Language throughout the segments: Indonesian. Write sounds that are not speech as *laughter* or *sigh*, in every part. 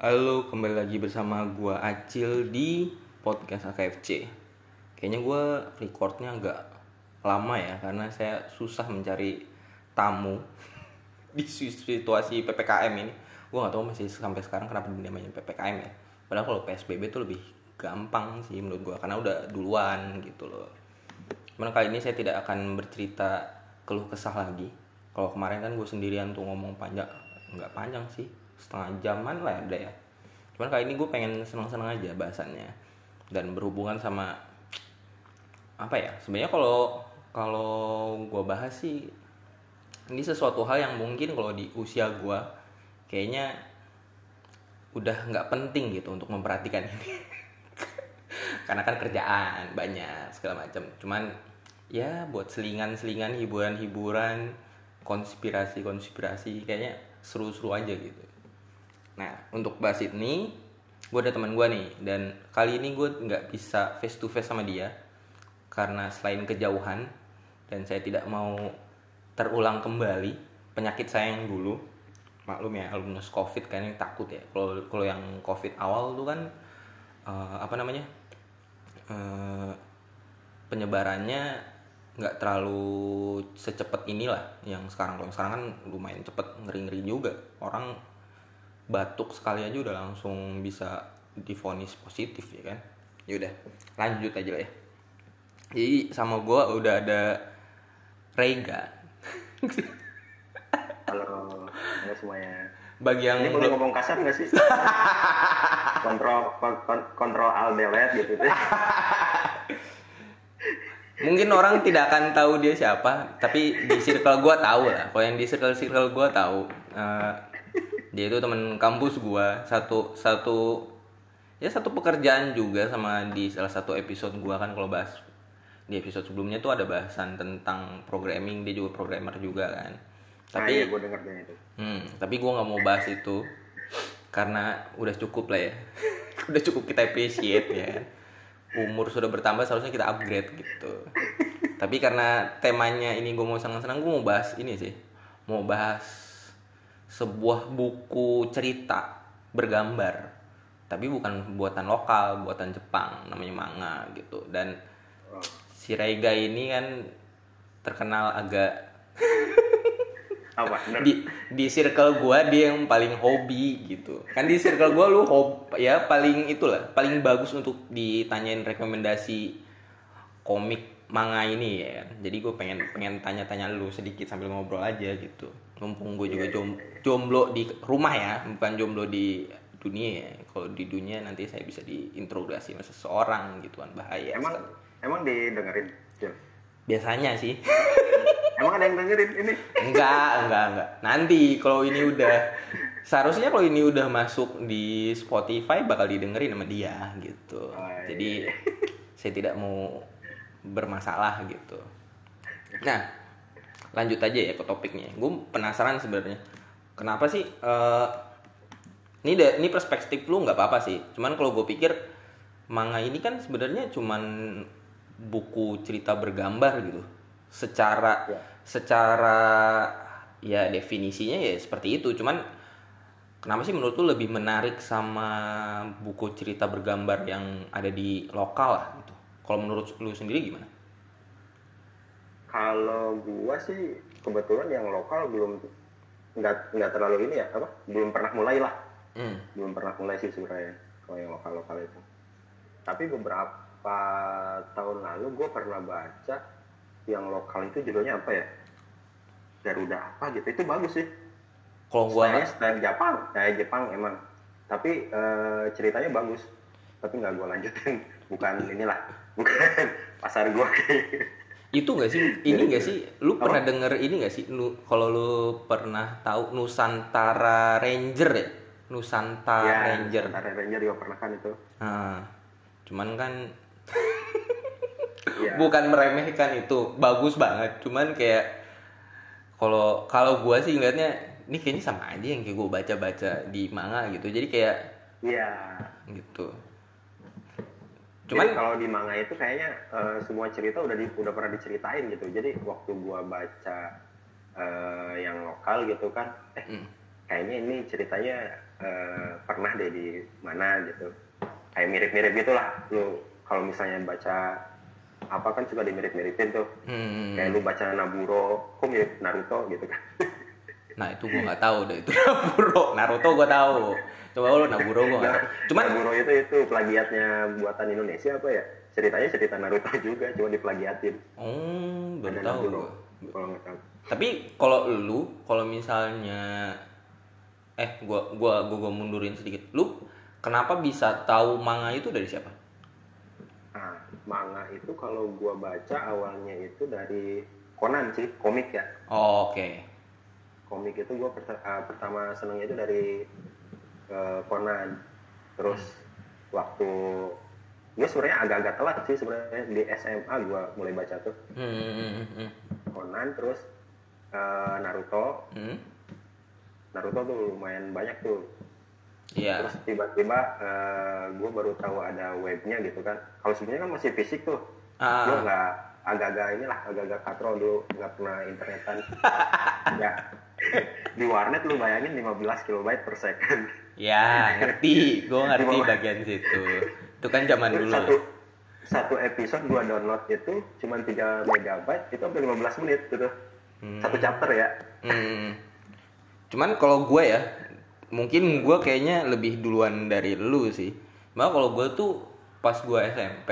Halo, kembali lagi bersama gua Acil di podcast AKFC. Kayaknya gua recordnya agak lama ya karena saya susah mencari tamu *laughs* di situasi PPKM ini. Gua nggak tahu masih sampai sekarang kenapa namanya PPKM ya. Padahal kalau PSBB itu lebih gampang sih menurut gua karena udah duluan gitu loh. Cuman kali ini saya tidak akan bercerita keluh kesah lagi. Kalau kemarin kan gue sendirian tuh ngomong panjang, nggak panjang sih, setengah jaman lah ada ya. Cuman kali ini gue pengen senang-senang aja bahasannya dan berhubungan sama apa ya? Sebenarnya kalau kalau gue bahas sih ini sesuatu hal yang mungkin kalau di usia gue kayaknya udah nggak penting gitu untuk memperhatikan ini *laughs* karena kan kerjaan banyak segala macam cuman ya buat selingan-selingan hiburan-hiburan konspirasi-konspirasi kayaknya seru-seru aja gitu nah untuk bahas ini gue ada teman gue nih dan kali ini gue nggak bisa face to face sama dia karena selain kejauhan dan saya tidak mau terulang kembali penyakit saya yang dulu maklum ya alumnus covid kan yang takut ya. Kalau kalau yang covid awal tuh kan uh, apa namanya uh, penyebarannya nggak terlalu secepat inilah yang sekarang. Kalau sekarang kan lumayan cepet ngeri ngeri juga. Orang batuk sekali aja udah langsung bisa difonis positif ya kan yaudah lanjut aja lah ya jadi sama gue udah ada Rega Halo, halo semuanya. bagi yang Ini boleh ngomong kasar nggak sih? *laughs* kontrol kon- kon- kontrol alt delete gitu. mungkin orang tidak akan tahu dia siapa tapi di circle gue tahu lah kalau yang di circle circle gue tahu Eh, dia itu teman kampus gue satu satu ya satu pekerjaan juga sama di salah satu episode gue kan kalau bahas di episode sebelumnya tuh ada bahasan tentang programming dia juga programmer juga kan Nah, tapi iya, gue denger itu. Hmm, tapi gue nggak mau bahas itu karena udah cukup lah ya. *laughs* udah cukup kita appreciate ya. Umur sudah bertambah seharusnya kita upgrade gitu. tapi karena temanya ini gue mau senang-senang, gue mau bahas ini sih. Mau bahas sebuah buku cerita bergambar. Tapi bukan buatan lokal, buatan Jepang, namanya manga gitu. Dan si Reiga ini kan terkenal agak *laughs* apa? Bener. di di circle gua dia yang paling hobi gitu kan di circle gua lu hob ya paling itulah paling bagus untuk ditanyain rekomendasi komik manga ini ya jadi gue pengen pengen tanya-tanya lu sedikit sambil ngobrol aja gitu mumpung gue juga jom, jomblo di rumah ya bukan jomblo di dunia ya kalau di dunia nanti saya bisa diinterogasi sama seseorang gitu kan bahaya Emang sekali. emang didengerin, Jil? biasanya sih Emang ada yang dengerin ini? Enggak, enggak, enggak. Nanti kalau ini udah seharusnya kalau ini udah masuk di Spotify bakal didengerin sama dia gitu. Oh, iya. Jadi saya tidak mau bermasalah gitu. Nah, lanjut aja ya ke topiknya. Gue penasaran sebenarnya. Kenapa sih eh, ini da- ini perspektif lu nggak apa-apa sih. Cuman kalau gue pikir manga ini kan sebenarnya cuman buku cerita bergambar gitu. Secara Ya. secara ya definisinya ya seperti itu. Cuman kenapa sih menurut lu lebih menarik sama buku cerita bergambar yang ada di lokal lah gitu. Kalau menurut lu sendiri gimana? Kalau gua sih kebetulan yang lokal belum nggak nggak terlalu ini ya apa? Belum pernah mulai lah. Hmm. Belum pernah mulai sih sebenarnya kalau yang lokal lokal itu. Tapi beberapa tahun lalu gue pernah baca yang lokal itu judulnya apa ya? Garuda apa gitu. Itu bagus sih. Kalau gua Stylenya style Jepang, kayak Jepang emang. Tapi eh, ceritanya bagus. Tapi nggak gue lanjutin. *laughs* Bukan inilah, bukan *laughs* pasar gue kayak. *laughs* itu gak sih? Ini Jadi- gak sih? Lu Apa? pernah denger ini gak sih? Nu, kalau lu pernah tahu Nusantara Ranger ya? Nusantara Ya, Ranger. Tentara Ranger juga pernah kan itu. nah, cuman kan Iya. bukan meremehkan itu. Bagus banget. Cuman kayak kalau kalau gua sih ngeliatnya ini kayaknya sama aja yang kayak gua baca-baca di manga gitu. Jadi kayak Iya. gitu Cuman cuman kalau di manga itu kayaknya eh, semua cerita udah di, udah pernah diceritain gitu. Jadi waktu gua baca eh, yang lokal gitu kan, eh Hmm. kayaknya ini ceritanya eh, pernah deh di mana gitu kayak mirip-mirip gitulah lu kalau misalnya baca apa kan suka dimirip-miripin tuh Hmm. kayak lu baca Naburo kok mirip Naruto gitu kan Nah itu gue nggak tahu deh itu Naburo. *laughs* Naruto gue tahu. Coba lu Naburo gue nggak. Cuman Naburo itu itu plagiatnya buatan Indonesia apa ya ceritanya cerita Naruto juga cuma diplagiatin oh baru tahu Naburo, gue. kalau nggak tahu Tapi kalau lu, kalau misalnya eh gua gua gua, gua mundurin sedikit. Lu kenapa bisa tahu manga itu dari siapa? Nah, manga itu kalau gua baca awalnya itu dari Conan sih, komik ya. Oh, Oke. Komik itu gua perta- ah, pertama senengnya itu dari eh, Conan. Terus waktu gue sebenarnya agak-agak telat sih sebenarnya di SMA gua mulai baca tuh Hmm, hmm, hmm, hmm. Conan terus eh, Naruto. Hmm. Naruto tuh lumayan banyak tuh. Iya. Terus tiba-tiba gue baru tahu ada webnya gitu kan. Kalau sebenarnya kan masih fisik tuh. Ah. gue nggak agak-agak inilah agak-agak katro dulu nggak pernah internetan *laughs* ya di warnet lu bayangin 15 kilobyte per second Ya, ngerti. Gue ngerti bagian situ. Itu kan zaman dulu. satu satu episode gua download itu cuma 3 megabyte itu hampir 15 menit gitu satu chapter ya Hmm. Cuman kalau gue ya, mungkin gue kayaknya lebih duluan dari lu sih. Malah kalau gue tuh pas gue SMP,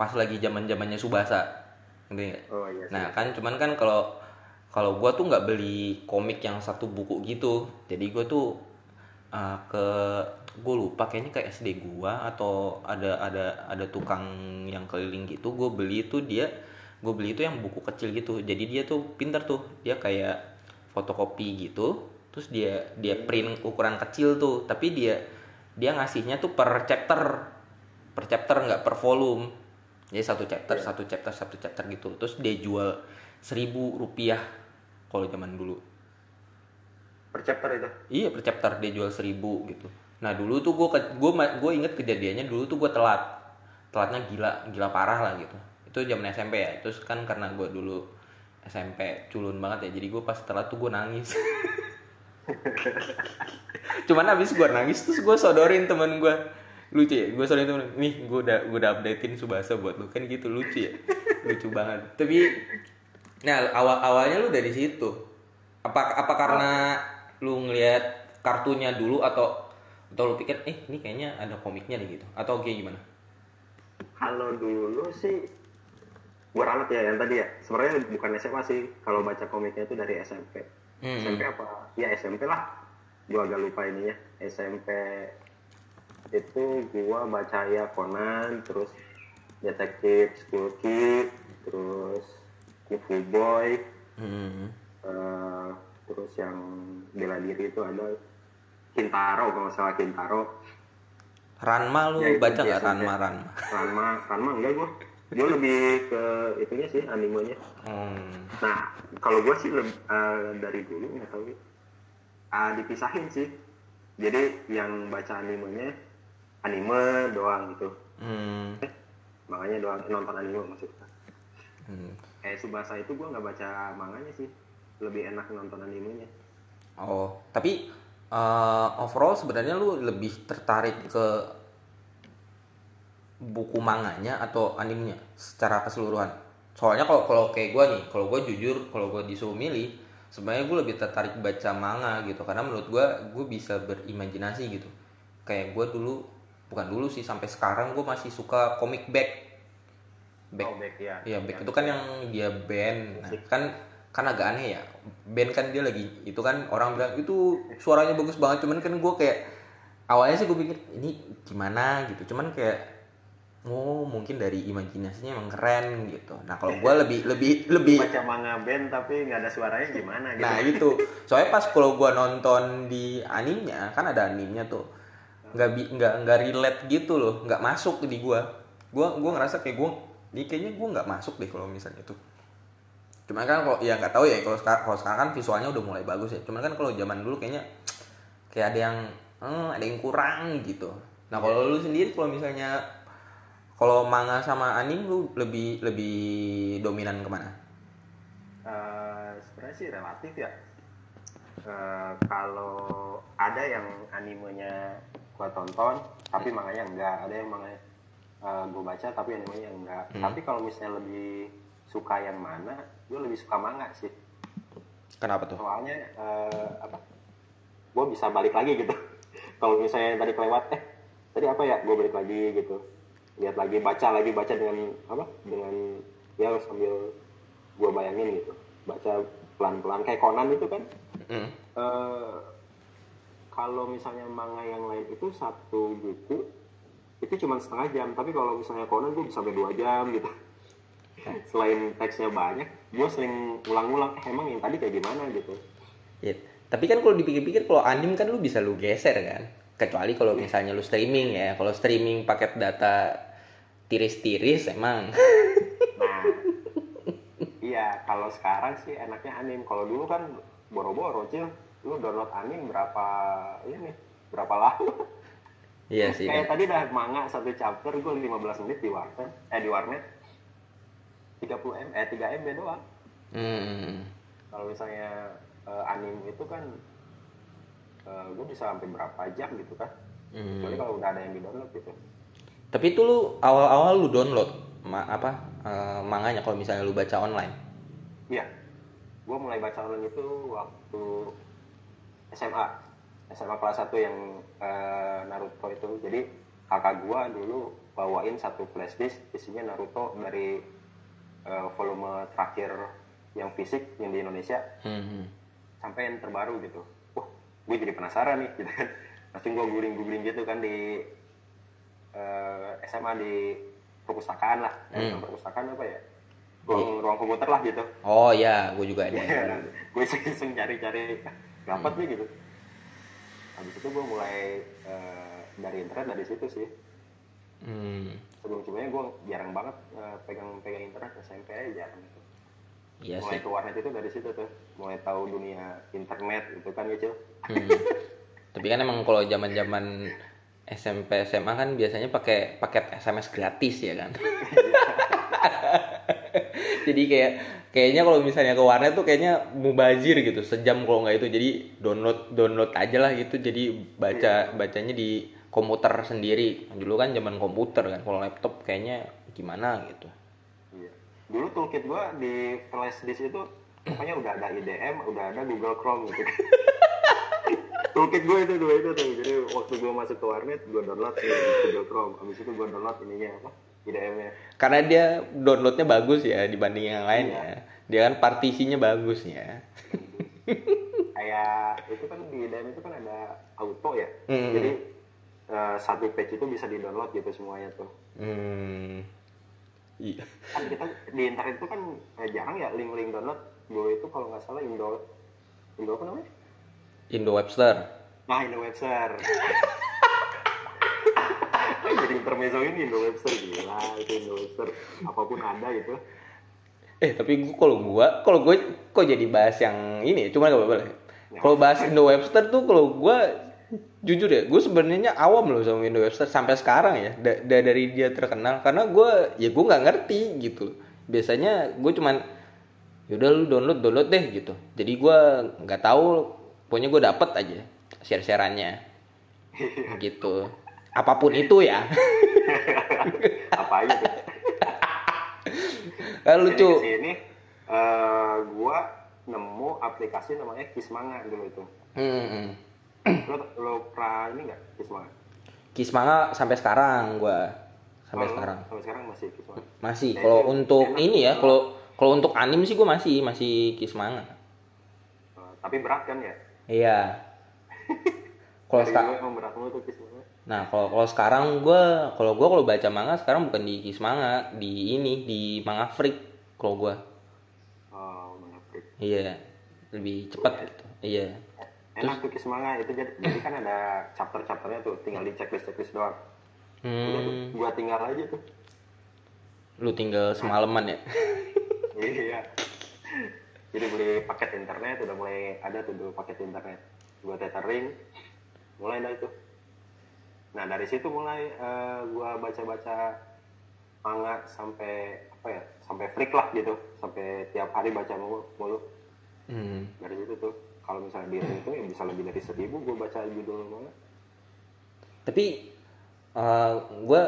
pas lagi zaman zamannya Subasa, ngerti nggak? oh iya sih. Nah kan cuman kan kalau kalau gue tuh nggak beli komik yang satu buku gitu, jadi gue tuh uh, ke gue lupa kayaknya ke SD gua atau ada ada ada tukang yang keliling gitu, gue beli itu dia gue beli itu yang buku kecil gitu, jadi dia tuh pinter tuh, dia kayak fotokopi gitu, terus dia dia print ukuran kecil tuh, tapi dia dia ngasihnya tuh per chapter. Per chapter nggak per volume jadi satu chapter satu chapter satu chapter gitu. Terus dia jual seribu rupiah kalau zaman dulu. Per chapter itu? Iya per chapter dia jual seribu gitu. Nah dulu tuh gue gue gue inget kejadiannya dulu tuh gue telat. Telatnya gila gila parah lah gitu. Itu zaman SMP ya. Terus kan karena gue dulu SMP culun banget ya jadi gue pas telat tuh gue nangis. *laughs* Cuman abis gue nangis terus gue sodorin temen gue lucu ya gue sodorin temen nih gue udah gue udah updatein subasa buat lu. Kan gitu lucu ya. Lucu banget. Tapi nah awal awalnya lu dari situ. Apa apa karena lu ngelihat kartunya dulu atau atau lu pikir eh ini kayaknya ada komiknya nih gitu. Atau kayak gimana? Kalau dulu sih gua ralat ya yang tadi ya. Sebenarnya bukan SMA sih. Kalau baca komiknya itu dari SMP Hmm. SMP apa? Ya SMP lah. Gua agak lupa ininya. SMP itu gua baca ya Conan terus detektif School Kid terus Kung Fu Boy hmm. eh, terus yang bela diri itu ada Kintaro kalau nggak salah Kintaro Ranma lu Ya, baca nggak Ranma. Ranma Ranma Ranma enggak gua gua lebih ke itunya sih animenya hmm. nah kalau gua sih lebih, eh, dari dulu nggak tahu ah, dipisahin sih jadi yang baca animenya anime doang gitu Hmm. makanya doang nonton anime maksudnya Hmm. eh Subasa itu gua nggak baca manganya sih lebih enak nonton animenya Oh, tapi uh, overall sebenarnya lu lebih tertarik ke buku manganya atau animenya secara keseluruhan? Soalnya kalau kalau kayak gue nih, kalau gue jujur, kalau gue disuruh milih, sebenarnya gue lebih tertarik baca manga gitu, karena menurut gue gue bisa berimajinasi gitu. Kayak gue dulu, bukan dulu sih, sampai sekarang gue masih suka comic back. Back oh back ya Iya, back itu kan yang dia band. Nah, kan kan agak aneh ya. Band kan dia lagi itu kan orang bilang itu suaranya bagus banget, cuman kan gue kayak awalnya sih gue pikir ini gimana gitu. Cuman kayak oh mungkin dari imajinasinya emang keren gitu. Nah, kalau gue *laughs* lebih lebih lebih baca manga band tapi nggak ada suaranya gimana gitu Nah itu, soalnya pas *laughs* kalau gua nonton di animenya kan ada animenya tuh, nggak nggak nggak relate gitu loh, nggak masuk di gua. Gua gua ngerasa kayak gua, ini kayaknya gua nggak masuk deh kalau misalnya itu. Cuman kan kalau ya nggak tahu ya kalau sekarang kalau sekarang kan visualnya udah mulai bagus ya. Cuman kan kalau zaman dulu kayaknya kayak ada yang hmm, ada yang kurang gitu. Nah kalau lu sendiri kalau misalnya kalau manga sama anime lu lebih lebih dominan ke mana? Eh, sebenarnya sih relatif ya Eh, kalau ada yang animenya gua tonton tapi manganya enggak. Ada yang manganya eh, gua baca tapi animenya enggak. Tapi kalau misalnya lebih suka yang mana gua lebih suka manga sih. Kenapa tuh? soalnya eh, apa gue bisa balik lagi gitu. *laughs* Kalau misalnya tadi kelewat eh tadi apa ya gue balik lagi gitu. Lihat lagi baca lagi baca dengan apa dengan ya sambil gue bayangin gitu. Baca pelan pelan kayak Conan itu kan Hmm. eh, kalau misalnya manga yang lain itu satu buku itu cuma setengah jam tapi kalau misalnya Conan gue bisa sampai dua jam gitu *laughs* selain teksnya banyak gue sering ulang-ulang eh, emang yang tadi kayak gimana gitu Iya. Tapi kan kalau dipikir-pikir kalau anim kan lu bisa lu geser kan. Kecuali kalau misalnya lu streaming ya. Kalau streaming paket data tiris-tiris emang. Nah, iya kalau sekarang sih enaknya anim. Kalau dulu kan boro-boro cil, lu download anim berapa ini berapa lama? iya sih. Kayak tadi dah manga satu chapter gue 15 menit di warnet, eh di warnet 30 m, eh 3 MB doang. Hmm. Kalau misalnya eh, anim itu kan gue bisa sampai berapa jam gitu kan? Hmm. Kecuali kalau udah ada yang di download gitu. Tapi itu lu awal-awal lu download ma apa eh, manganya kalau misalnya lu baca online. Iya, gue mulai baca online itu waktu SMA, SMA kelas 1 yang eh, Naruto itu. Jadi kakak gue dulu bawain satu flash disk isinya Naruto dari eh, volume terakhir yang fisik yang di Indonesia Hmm. sampai yang terbaru gitu. Wah, gue jadi penasaran nih, gitu kan. Langsung gue googling-googling gitu kan di eh, SMA di perpustakaan lah, bukan perpustakaan apa ya? Ruang, ruang komputer lah gitu. Oh ya, gue juga *laughs* ada. gue iseng-iseng cari-cari dapat nih gitu habis itu gue mulai eh, dari internet dari situ sih Hmm. sebelum sebelumnya gue jarang banget eh, pegang-pegang internet SMP aja jarang gitu. Iya mulai sih. ke warnet itu dari situ tuh mulai tahu dunia internet gitu kan gitu Hmm. Tapi kan emang kalau zaman-zaman SMP SMA kan biasanya pakai paket SMS gratis ya kan. *laughs* Jadi kayak kayaknya kalau misalnya ke warnet tuh kayaknya mubazir gitu sejam kalau nggak itu. Jadi download download aja lah gitu. Jadi baca bacanya di komputer sendiri. Dulu kan zaman komputer kan kalau laptop kayaknya gimana gitu. Iya. dulu toolkit gue di flash disk itu pokoknya udah ada IDM udah ada Google Chrome gitu. *laughs* Toolkit gue itu dua itu tuh. Jadi waktu gue masuk ke warnet gue download eh, Google Chrome. Habis itu gue download ininya apa IDM-nya karena dia downloadnya bagus ya dibanding yang lain ya. Dia kan partisinya bagus ya. Kayak itu kan di IDM itu kan ada auto ya. Hmm. jadi eh, satu page itu bisa di download gitu semuanya tuh. Hmm. Iya. Kan kita di internet itu kan eh, jarang ya link-link download. Dulu itu kalau nggak salah Indo Indo apa namanya? Indo Webster. Nah Indo Webster *laughs* intermezzo ini Indo Webster. Gila itu Indo Webster. Apa pun ada gitu. Eh tapi gua kalau gua kalau gue kok jadi bahas yang ini? Ya cuma gak apa-apa lah. Kalau bahas Indo Webster tuh kalau gua jujur ya gue sebenarnya awam loh sama Indo Webster sampai sekarang ya. Da- da- dari dia terkenal. Karena gua ya gue nggak ngerti gitu biasanya gue cuman yaudah lu download download deh gitu. Jadi gua nggak tahu pokoknya gue dapet aja share shareannya *laughs* gitu apa pun itu ya. *laughs* Apa aja tuh? Kan lucu. Jadi ke sini eh, gua nemu aplikasi namanya Kismanga dulu itu. Hmm, lo lo pernah ini nggak Kismanga? Kismanga sampai sekarang gua. Sampai lo sekarang. sampai sekarang masih Kismanga? Masih. Kalau itu untuk enak. ini ya kalau kalau untuk anim sih gua masih masih Kismanga. Eh, tapi berat kan ya? Iya. *laughs* Kalau sekarang berat tuh Kismanga nah kalau kalau sekarang gua kalau gua kalau baca manga sekarang bukan di Kismanga di ini di Manga Freak kalau gua. Oh menarik iya lebih cepat gitu. Iya. Enak tuh Kismanga itu jadi, jadi kan ada chapter-chapternya tuh tinggal di checklist checklist doang. Hmm, gua tinggal aja tuh. Lu tinggal semalaman ya? *laughs* Iya. Jadi beli paket internet udah mulai ada tuh dulu paket internet. Gua tethering mulai dah itu nah dari situ mulai eh, gua baca-baca manga sampai apa ya sampai freak lah gitu. Sampai tiap hari baca mulu, mulu. hmm. dari situ tuh kalau misalnya di itu ya bisa lebih dari seribu gue baca judul manga. Tapi uh, gue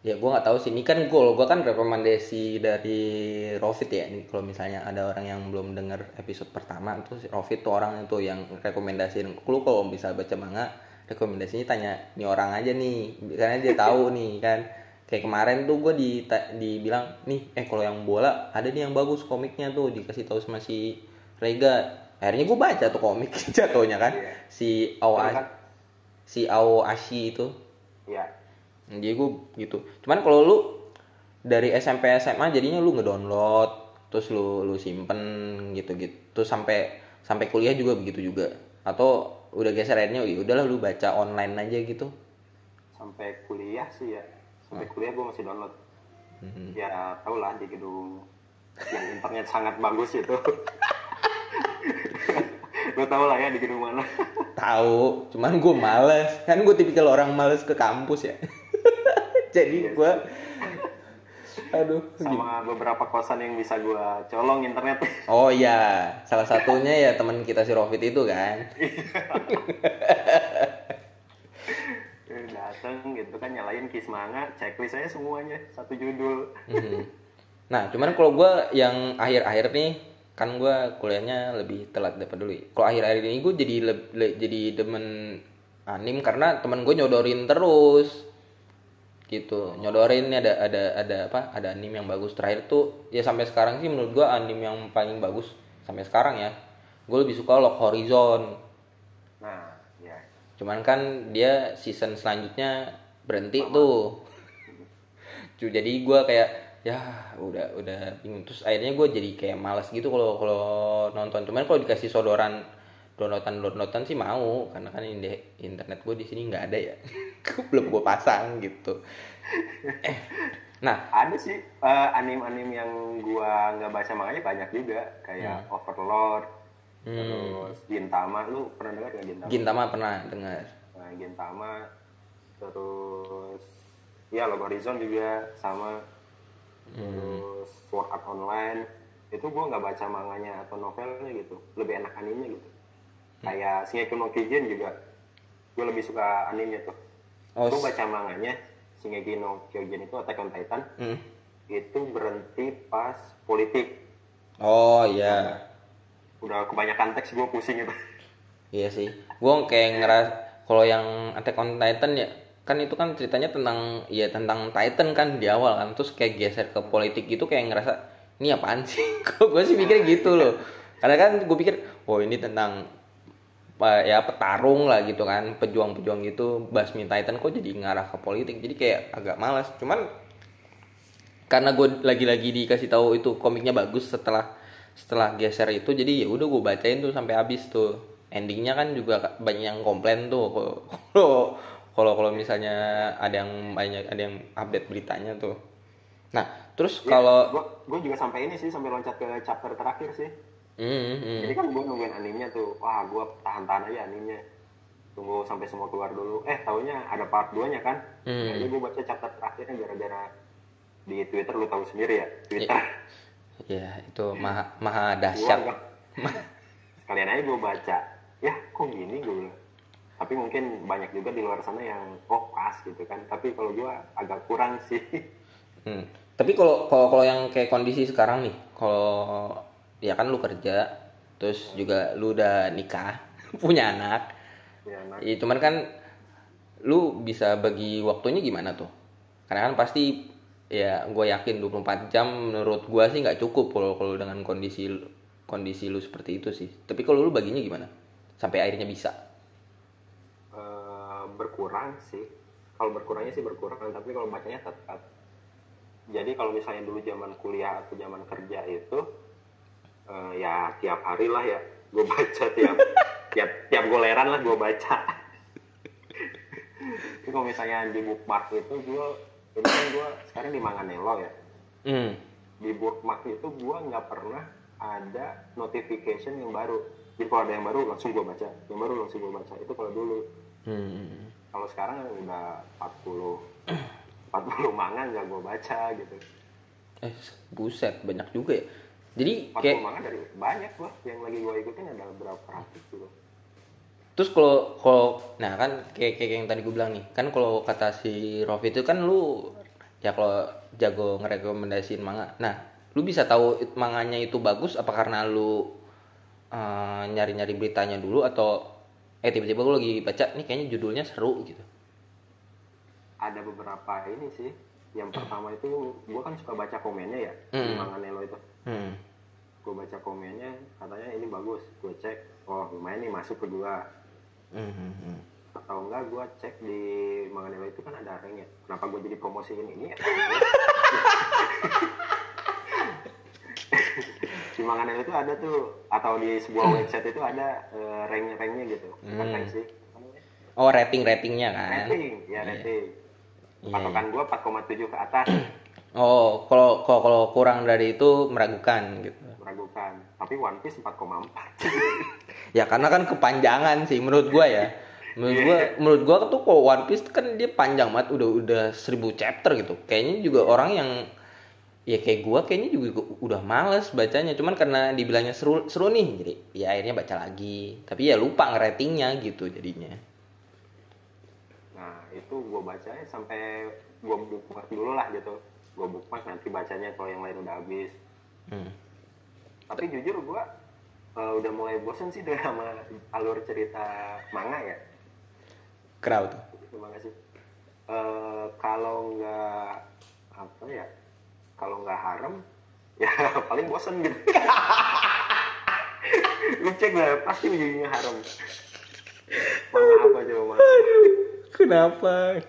ya gue nggak tahu sih. Ini kan gue gue kan rekomendasi dari Rofit ya. Ini kalau misalnya ada orang yang belum dengar episode pertama itu si Rofit tuh orang itu yang rekomendasiin. Lu kalau bisa baca manga rekomendasinya tanya nih orang aja nih karena dia tahu nih kan. Kayak kemarin tuh gue di dibilang nih eh kalau yang bola ada nih yang bagus komiknya tuh dikasih tahu sama si Rega. Akhirnya gue baca tuh komik *laughs* jatuhnya kan. Iya. si Awa Kan? si Ao Ashi itu. Ya jadi gue gitu. Cuman kalau lu dari SMP SMA jadinya lu ngedownload terus lu lu simpen gitu gitu terus sampai sampai kuliah juga begitu juga. Atau udah geser akhirnya ya udahlah lu baca online aja gitu. Sampai kuliah sih ya. Sampai kuliah gue masih download. Ya tau lah di gedung yang internet sangat bagus itu. *laughs* Lo tau lah ya di gedung mana. *laughs* Tahu cuman gue males. Kan gue tipikal orang males ke kampus ya. *laughs* Jadi gue aduh sama beberapa kosan yang bisa gue colong internet *laughs* oh iya salah satunya ya teman kita si Rofit itu kan *laughs* dateng gitu kan nyalain kismanga checklist saya semuanya satu judul Mhm. Nah, cuman kalau gue yang akhir-akhir nih, kan gue kuliahnya lebih telat daripada dulu. ya. Kalau akhir-akhir ini gue jadi jadi demen anim karena temen gue nyodorin terus, gitu. Nyodorin nih ada ada ada apa? Ada anim yang bagus. Terakhir tuh ya sampai sekarang sih menurut gue anim yang paling bagus sampai sekarang ya. Gue lebih suka Lock Horizon. nah ya Cuman kan dia season selanjutnya berhenti tuh. Cu- Jadi gue kayak ya udah udah bingung terus akhirnya gue jadi kayak malas gitu kalau kalau nonton cuman kalau dikasih sodoran downloadan downloadan sih mau karena kan ini internet gue di sini nggak ada ya. *laughs* Belum gue pasang gitu. Eh, nah. Ada sih eh, anim-anim yang gua nggak baca makanya banyak juga. Kayak Overlord terus Gintama. Lu pernah dengar nggak Gintama? Gintama pernah dengar. Nah, Gintama terus ya Log Horizon juga sama. Terus Sword Art Online. Itu gua nggak baca manganya atau novelnya gitu. Lebih enak animenya gitu kayak Shingeki no Kyojin juga. Gue lebih suka animenya tuh. Oh gue baca manganya Shingeki no Kyojin itu Attack on Titan. Hmm. itu berhenti pas politik. Oh iya. Udah kebanyakan teks gue pusing itu. *laughs* Iya sih, gue kayak ngeras kalau yang Attack on Titan ya kan itu kan ceritanya tentang ya tentang Titan kan di awal kan. Terus kayak geser ke politik gitu kayak ngerasa ini apaan sih? *laughs* Kok gue sih mikir gitu loh. Karena kan gue pikir oh ini tentang ya petarung lah gitu kan pejuang-pejuang gitu basmi Titan kok jadi ngarah ke politik. Jadi kayak agak malas. Cuman karena gue lagi-lagi dikasih tahu itu komiknya bagus setelah setelah geser itu jadi ya udah gue bacain tuh sampai habis tuh. Endingnya kan juga banyak yang komplain tuh kalau kalau kalau misalnya ada yang banyak ada yang update beritanya tuh. Nah terus kalau gue gue juga sampai ini sih sampai loncat ke chapter terakhir sih Hmm, hmm. jadi kan gue nungguin animenya tuh. Wah gue tahan-tahan aja animenya tunggu sampai semua keluar dulu. Eh taunya ada part 2 nya kan? Hmm. jadi gue baca chapter terakhirnya gara-gara di Twitter lu tahu sendiri ya? Twitter. Ya itu maha maha dahsyat. Sekalian aja gue baca. Ya kok gini? Gue bilang. Tapi mungkin banyak juga di luar sana yang oh pas gitu kan. Tapi kalau gue agak kurang sih. Hmm. Tapi kalau kalau kalau yang kayak kondisi sekarang nih, kalau ya kan lu kerja, terus juga lu udah nikah, *laughs* punya anak. ya nah, Ya, cuman kan lu bisa bagi waktunya gimana tuh? Karena kan pasti ya gue yakin 24 jam menurut gua sih nggak cukup kalau kalau dengan kondisi kondisi lu seperti itu sih. Tapi kalau lu baginya gimana? Sampai akhirnya bisa. eh, berkurang sih kalau berkurangnya sih berkurang tapi kalau bacanya tetap jadi kalau misalnya dulu zaman kuliah atau zaman kerja itu eh, ya tiap hari lah ya gue baca tiap *laughs* tiap tiap goleran lah gue baca. Tapi kalau misalnya di bookmark itu gue ini kan gue sekarang di Manganelo ya. Hmm. di bookmark itu gue nggak pernah ada notification yang baru. Jadi kalau ada yang baru langsung gue baca. Yang baru langsung gue baca. Itu kalau dulu. Hmm. kalau sekarang udah 40 40 manga nggak gue baca gitu. Eh, buset, banyak juga ya. Jadi kayak manga dari banyak gua yang lagi gua ikutin ada berapa ratus gitu. terus kalau kalau nah kan kayak kayak yang tadi gue bilang nih kan kalau kata si Rofi itu kan lu ya kalau jago ngerekomendasiin manga nah lu bisa tahu manganya itu bagus apa karena lu eh, nyari-nyari beritanya dulu atau eh tiba-tiba lu lagi baca nih kayaknya judulnya seru gitu Ada beberapa ini sih. Yang pertama itu gua kan suka baca komennya ya di Hmm. manga Nelo itu. hmm. Gua baca komennya katanya ini bagus. Gua cek, oh lumayan nih masuk ke gua. Hmm, hmm, hmm. Atau enggak gua cek di manga Nelo itu kan ada ranknya. Kenapa gua jadi promosiin ini ya? *laughs* di manga Nelo itu ada tuh atau di sebuah website itu ada eh, rank-ranknya gitu. Bukan Hmm. rank sih. oh rating ratingnya kan Rating, ya rating. Iya, Patokan gua 4,7 ke atas. *clears throat* oh kalau kalau kalau kurang dari itu meragukan gitu meragukan tapi One Piece 4,4 *laughs* Ya karena kan kepanjangan sih menurut gua ya. Menurut gua menurut gua tuh kalau One Piece kan dia panjang banget udah udah seribu chapter gitu. Kayaknya juga orang yang ya kayak gua kayaknya juga udah males bacanya. Cuman karena dibilangnya seru seru nih jadi ya akhirnya baca lagi. Tapi ya lupa ngeratingnya gitu jadinya. Itu gua bacanya sampai gua bookmark dulu lah gitu. Gua bookmark nanti bacanya kalau yang lain udah habis. Hmm. tapi jujur gua eh, udah mulai bosen sih dengan sama alur cerita manga ya. Kenapa tuh? terima kasih. Eh, kalau nggak apa ya kalau nggak harem *laughs* ya paling bosen gitu. *laughs* Lu cek lah pasti ujungnya harem manga apa coba Kenapa?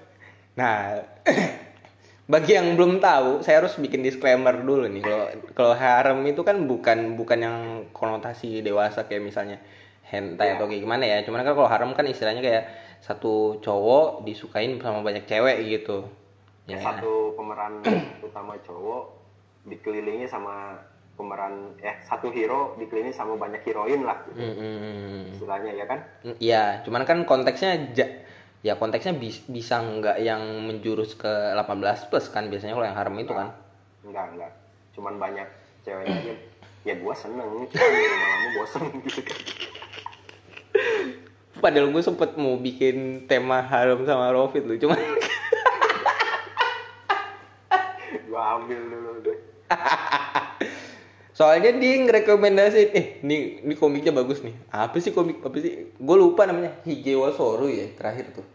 Nah, *clears throat* bagi yang belum tahu, saya harus bikin disclaimer dulu nih. Kalau kalau harem itu kan bukan bukan yang konotasi dewasa kayak misalnya hentai atau kayak gimana ya. Cuman kan kalau harem kan istilahnya kayak satu cowok disukain sama banyak cewek gitu. Ya. satu pemeran utama cowok dikelilingi sama pemeran eh satu hero dikelilingi sama banyak heroin lah gitu. Mm-mm. istilahnya ya kan Iya, cuman kan konteksnya ja- ya konteksnya bis- bisa nggak yang menjurus ke 18 plus kan biasanya kalau yang harem itu kan. enggak enggak. Cuman banyak ceweknya aja. *clears throat* Ya gua seneng. Cuma lama-lama bosen *laughs* gitu kan. Padahal gue sempet mau bikin tema harem sama Rofit loh, cuman gua ambil dulu deh *laughs* soalnya dia ngerekomendasiin, eh ini ini komiknya bagus nih. Apa sih komik apa sih? Gue lupa namanya Higewa Soru ya terakhir tuh.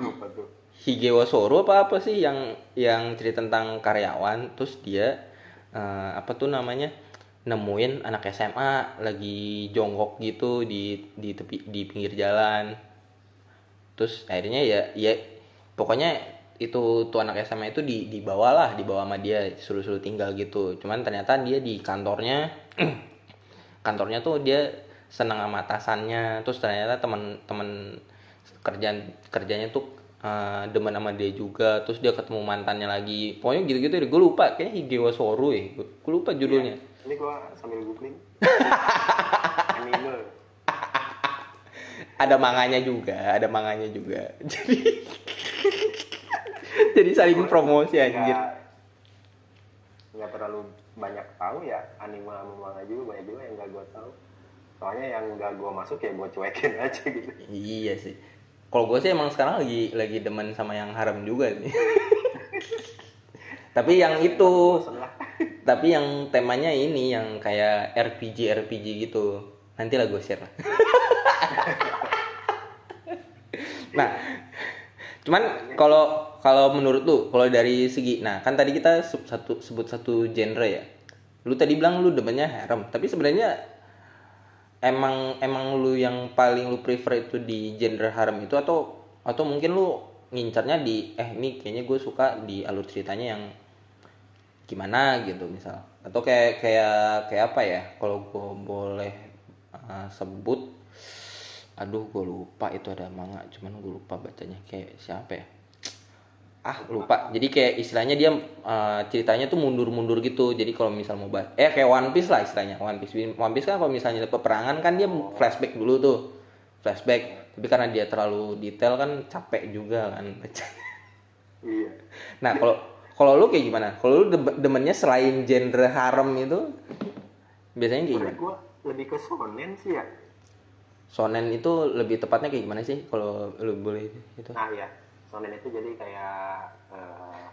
apa tuh Higewa Soru apa apa sih yang yang cerita tentang karyawan terus dia eh, apa tuh namanya nemuin anak SMA lagi jongkok gitu di di tepi di pinggir jalan terus akhirnya ya ya pokoknya itu tuh anak SMA itu di dibawa lah dibawa sama dia suruh suruh tinggal gitu. Cuman ternyata dia di kantornya *clears throat* kantornya tuh dia senang sama atasannya. Terus ternyata teman-teman kerjaan kerjanya tuh eh, demen sama dia juga. Terus dia ketemu mantannya lagi. Pokoknya gitu-gitu deh. Gue lupa kayaknya Higewa Soru ya. Gue lupa judulnya. Ini gua sambil googling. *laughs* Anime ada manganya juga ada manganya juga. *laughs* Jadi *laughs* jadi saling promosi anjir. nggak terlalu banyak tahu ya anime sama manga juga banyak juga yang nggak gua tahu. Soalnya yang nggak gua masuk ya gua cuekin *laughs* aja gitu. Iya sih. Kalau gue sih emang sekarang lagi lagi demen sama yang harem juga sih. *laughs* Tapi yang itu tapi yang temanya ini yang kayak RPG RPG gitu. Nanti lah gue share lah. Nah cuman kalau kalau menurut lu kalau dari segi nah kan tadi kita sub- satu sebut satu genre ya. Lu tadi bilang lu demennya harem tapi sebenarnya emang emang lu yang paling lu prefer itu di genre harem itu atau atau mungkin lu ngincarnya di eh ini kayaknya gue suka di alur ceritanya yang gimana gitu misal. Atau kayak kayak kayak apa ya kalau gue boleh uh, sebut aduh gue lupa itu ada manga cuman gue lupa bacanya. Kayak siapa ya? Ah lupa. Jadi kayak istilahnya dia uh, ceritanya tuh mundur-mundur gitu. Jadi kalau misal mau bahas eh kayak One Piece lah istilahnya. One Piece. One Piece kan kalau misalnya peperangan kan dia flashback dulu tuh. Flashback. Tapi karena dia terlalu detail kan capek juga kan iya. Nah, kalau Kalau lu kayak gimana? Kalau lu de- demennya selain genre harem itu biasanya kayak gimana? gue lebih ke shonen sih ya Sonen itu lebih tepatnya kayak gimana sih? Kalau lu boleh itu. nah ya shonen itu jadi kayak uh,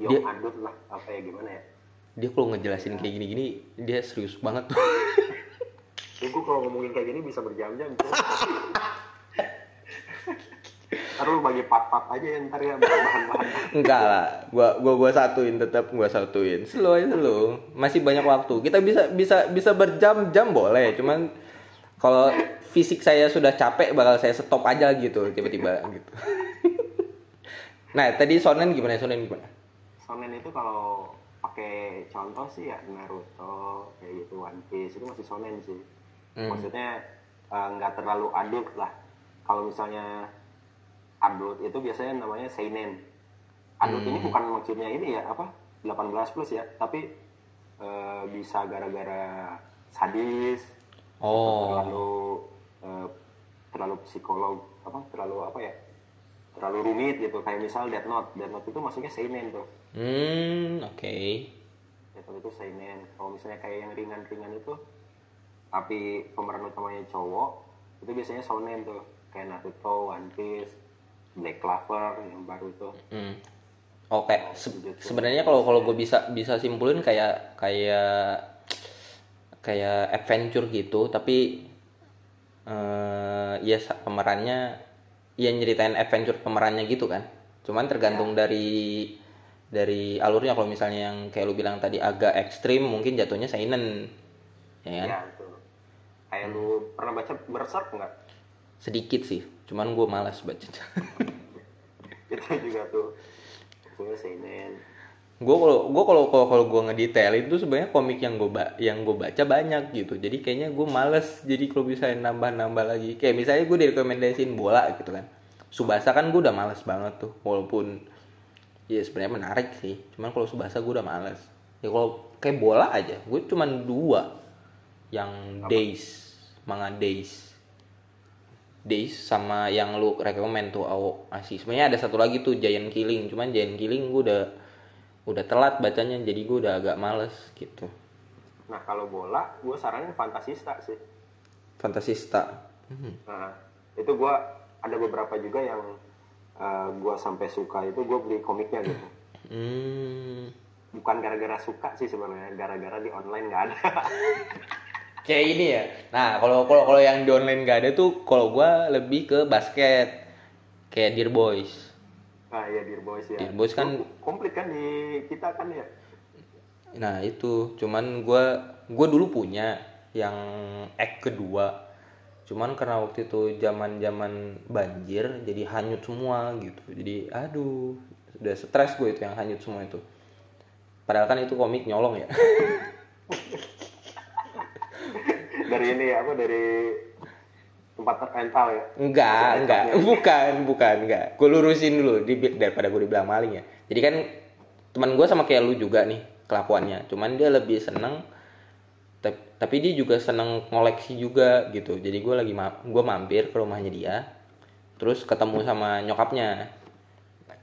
Dia- young adult lah apa ya gimana ya Dia kalau ngejelasin kayak gini-gini dia serius banget tuh. Ya, gue kalau ngomongin kayak gini bisa berjam-jam. Ntar lu bagi part-part aja ya ntar ya bahan-bahan. Enggak lah, gua gua gua satuin tetap gua satuin. Slow aja slow. Masih banyak waktu. Kita bisa bisa bisa berjam-jam boleh, cuman kalau fisik saya sudah capek bakal saya stop aja gitu tiba-tiba gitu. *laughs* nah, tadi Sonen gimana? Sonen gimana? Shonen itu kalau pakai contoh sih ya Naruto kayak gitu One Piece itu masih shonen sih. Hmm. Maksudnya eh, nggak terlalu adult lah. Kalau misalnya adult itu biasanya namanya seinen. Adult ini Hmm. bukan maksudnya ini ya apa 18 plus ya, tapi eh, bisa gara-gara sadis, Oh. terlalu eh, terlalu psikolog apa terlalu apa ya terlalu rumit gitu. Kayak misal Death Note. Death Note itu masuknya seinen tuh Hmm, oke. Death Note itu seinen. Kalau misalnya kayak yang ringan-ringan itu tapi pemeran utamanya cowok itu biasanya shonen tuh. Kayak Naruto One Piece Black Clover yang baru itu Hmm. Oke, se- sebenarnya kalau kalau gue bisa bisa simpulin kayak kayak kayak adventure gitu, tapi eh ya pemerannya ya nyeritain adventure pemerannya gitu kan. Cuman tergantung dari dari alurnya kalau misalnya yang kayak lu bilang tadi agak ekstrim mungkin jatuhnya seinen. Ya kan? ya itu kayak lu pernah baca Berserk nggak Sedikit sih, cuman gue malas baca. *laughs* itu juga tuh maksudnya seinen gue kalau gue kalau kalau kalau gue ngedetailin tuh sebenarnya komik yang gue yang gue baca banyak gitu. Jadi kayaknya gue males jadi kalau bisa nambah nambah lagi. Kayak misalnya gue direkomendasiin bola gitu kan. Subasa kan gue udah males banget tuh walaupun ya sebenarnya menarik sih. Cuman kalau subasa gue udah males. Ya kalau kayak bola aja gue cuman dua. Yang days manga days. Days sama yang lu rekomend tuh Awo Asih. Sebenarnya ada satu lagi tuh Giant Killing, cuman Giant Killing gue udah udah telat bacanya jadi gue udah agak males gitu. nah kalau bola gue saranin Fantasista sih Fantasista. Nah, itu gua ada beberapa juga yang uh, gua sampai suka itu gue beli komiknya gitu. Hmm. Bukan gara-gara suka sih sebenarnya, gara-gara di online nggak ada. *laughs* Kayak ini ya. Nah, kalau kalau kalau yang di online gak ada tuh kalau gue lebih ke basket. Kayak Dear Boys. Nah ya Dear Boys ya. Dear Boys kan- komplit kan di kita kan ya. Nah, itu cuman gue gue dulu punya yang act kedua. Cuman karena waktu itu zaman-zaman banjir jadi hanyut semua gitu. Jadi aduh, udah stres gue itu yang hanyut semua itu. Padahal kan itu komik nyolong ya. *laughs* Dari ini ya, apa dari tempat rental ya. enggak, enggak. Bukan, bukan, enggak. Gue lurusin dulu di, daripada gue dibilang maling ya. Jadi kan teman gue sama kayak lu juga nih kelakuannya. Cuman dia lebih seneng tap- tapi dia juga seneng ngoleksi juga gitu. Jadi gue lagi ma gue mampir ke rumahnya dia. Terus ketemu sama nyokapnya.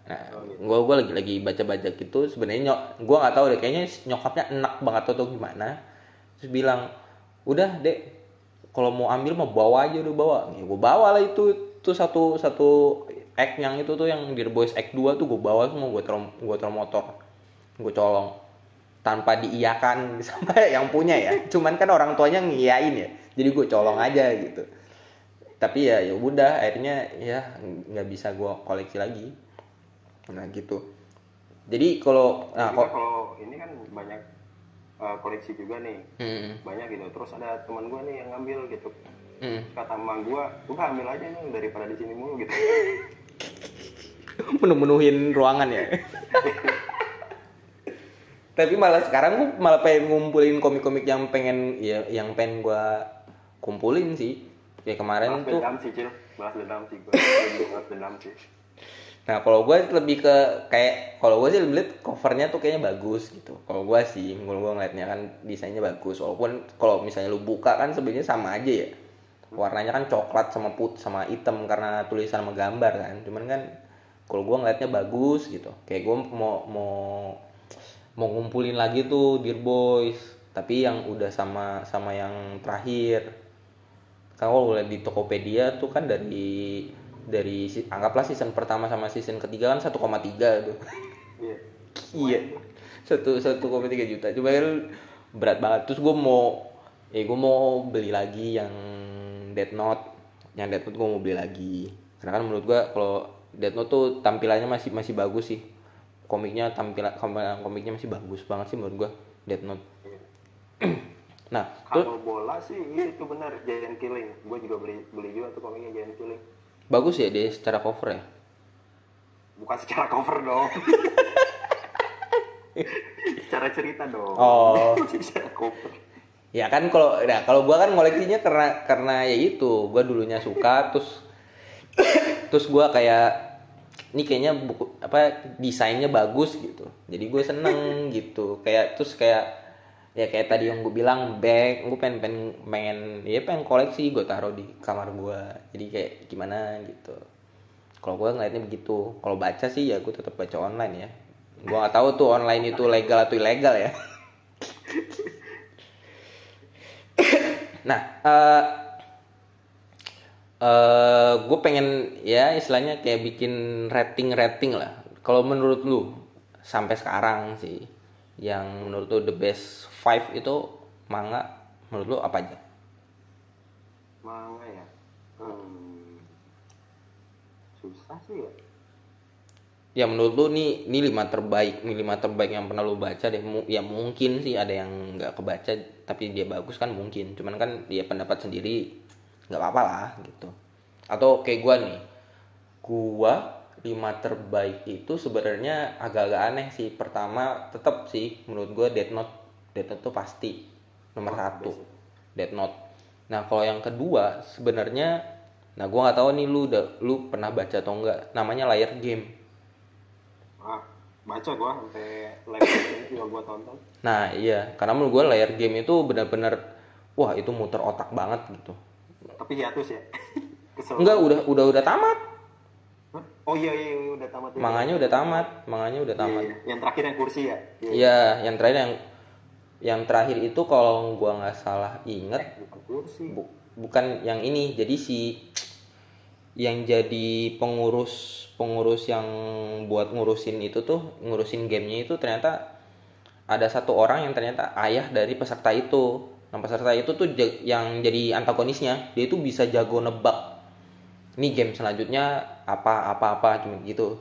Nah, gue gue lagi lagi baca-baca gitu. Sebenarnya nyok gue nggak tahu deh. Kayaknya nyokapnya enak banget atau gimana. Terus bilang, udah dek kalau mau ambil mau bawa aja udah bawa. Ya gue bawa lah itu tuh satu satu act yang itu tuh yang Dear Boys Act 2 tuh gue bawa semua gue taruh gue taruh motor. Gue colong. Tanpa diiyakan *laughs* sama yang punya ya. Cuman kan orang tuanya ngiyain ya. Jadi gue colong aja gitu. Tapi ya ya udah akhirnya ya nggak bisa gue koleksi lagi. Nah gitu. Jadi kalau nah kalau ini kan banyak uh, koleksi juga nih. Hmm, Banyak gitu. Terus ada teman gue nih yang ngambil gitu. hmm. Kata emak gue, udah ambil aja nih daripada di sini mulu gitu. *laughs* menu-menuhin ruangan ya. *laughs* Tapi malah sekarang gue malah pengen ngumpulin komik-komik yang pengen ya yang pengen gue kumpulin sih. Kayak kemarin Balas tuh. dendam sih, Cil. Balas dendam sih gue. Balas dendam sih. Nah kalau gue lebih ke kayak kalau gue sih lebih liat covernya tuh kayaknya bagus gitu. Kalau gue sih, kalau gue ngeliatnya kan desainnya bagus. Walaupun kalau misalnya lu buka kan sebenarnya sama aja ya. Warnanya kan coklat sama put sama hitam karena tulisan sama gambar kan. Cuman kan kalau gue ngeliatnya bagus gitu. Kayak gue mau mau mau ngumpulin lagi tuh Dear Boys tapi yang udah sama sama yang terakhir kalau lihat di Tokopedia tuh kan dari dari anggaplah season pertama sama season ketiga kan 1,3 tuh. Iya. iya. Satu satu koma tiga juta. Coba kan berat banget. Terus gue mau eh gue mau beli lagi yang Death Note. Yang Death Note gue mau beli lagi. Karena kan menurut gue kalau Death Note tuh tampilannya masih masih bagus sih. Komiknya tampilan komik- komiknya masih bagus banget sih menurut gue Death Note. Nah Kalau bola sih itu benar Giant Killing. Gue juga beli beli juga tuh komiknya Giant Killing. Bagus ya dia secara cover ya Bukan secara cover dong. *laughs* secara cerita dong. Oh. *laughs* secara cover. Ya kan kalau nah kalau gua kan ngoleksinya karena karena ya itu, gua dulunya suka terus terus gua kayak ini kayaknya buku apa desainnya bagus gitu. Jadi gue seneng gitu. Kayak terus kayak ya kayak tadi yang gue bilang bag, gue pengen pengen pengen ya pengen koleksi gue taruh di kamar gua. Jadi kayak gimana gitu. Kalau gua ngeliatnya begitu. Kalau baca sih ya gue tetap baca online ya. Gua nggak tahu tuh online itu legal atau ilegal ya. *laughs* Nah, eh eh gue pengen ya istilahnya kayak bikin rating-rating lah. Kalau menurut lu sampai sekarang sih yang menurut lu the best five itu manga menurut lu apa aja? Manga ya. Hmm. Susah sih ya. Ya menurut lu nih ini lima terbaik, ini lima terbaik yang pernah lu baca deh. Ya mungkin sih ada yang nggak kebaca tapi dia bagus kan mungkin. Cuman kan dia pendapat sendiri nggak apa-apa lah gitu. Atau kayak gua nih, gua lima terbaik itu sebenarnya agak-agak aneh sih. Pertama tetap sih menurut gua Death Note, Death Note tuh pasti nomor satu. Death Note. Nah kalau yang kedua sebenarnya, nah gua nggak tahu nih lu udah lu pernah baca atau enggak. Namanya Layar Game. Ah, baca gua sampai live ini juga gua tonton. Nah iya, karena menurut gue layar game itu benar-benar wah itu muter otak banget gitu. Tapi hiatus ya. *laughs* Kesel. Enggak, udah udah udah tamat. Hah? Oh iya iya iya, udah tamat. ya. Manganya udah tamat, manganya udah Iya, tamat. iya. Yang terakhir yang kursi ya. Iya. Iya, yang terakhir yang yang terakhir itu kalau gua nggak salah inget Bukan kursi. bu- bukan yang ini. Jadi si yang jadi pengurus pengurus yang buat ngurusin itu tuh ngurusin gamenya itu ternyata ada satu orang yang ternyata ayah dari peserta itu nah peserta itu tuh yang jadi antagonisnya dia itu bisa jago nebak ini game selanjutnya apa apa apa cuma gitu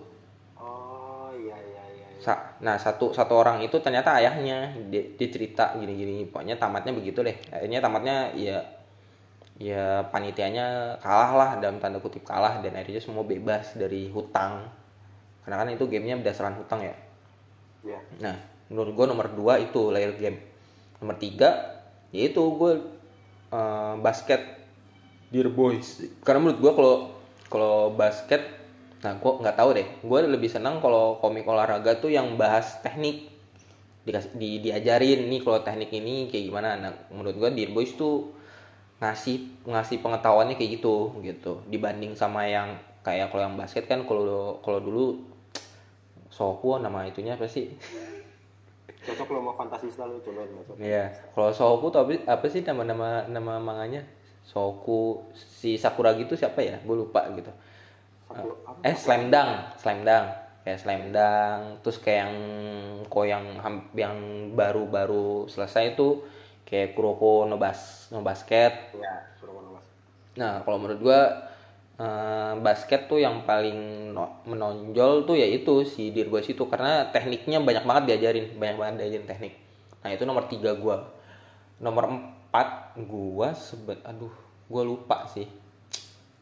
Oh iya iya iya. iya. Sa- nah satu satu orang itu ternyata ayahnya dia, dia cerita gini gini pokoknya tamatnya begitu deh akhirnya tamatnya ya ya panitianya kalah lah dalam tanda kutip kalah dan akhirnya semua bebas dari hutang karena kan itu gamenya berdasarkan hutang ya Iya. Nah, menurut gue nomor dua itu layer game. Nomor tiga, yaitu gue eh, basket Dear Boys. Karena menurut gue kalau kalau basket, nah gue nggak tahu deh. Gue lebih senang kalau komik olahraga tuh yang bahas teknik, dikasih di, diajarin nih kalau teknik ini kayak gimana. Nah, menurut gue Dear Boys tuh ngasih ngasih pengetahuannya kayak gitu gitu dibanding sama yang kayak kalau yang basket kan kalau kalau dulu Soku nama itunya apa sih? *laughs* Cocok lo mau fantasi selalu coba masuk. Iya. Kalau Soku tuh apa, apa sih nama-nama nama manganya? Soku si Sakura gitu siapa ya? Gue lupa gitu. Apa? Eh Slam Dunk, Slam Dunk. Kayak Slam Dunk, terus kayak yang kok yang yang baru-baru selesai itu kayak Kuroko no bas no basket. Ya. Nah, kalau menurut gua eh, basket tuh yang paling no- menonjol tuh yaitu si Boys itu karena tekniknya banyak banget diajarin, banyak banget diajarin teknik. Nah, itu nomor tiga gua. Nomor empat gua sebet aduh, gua lupa sih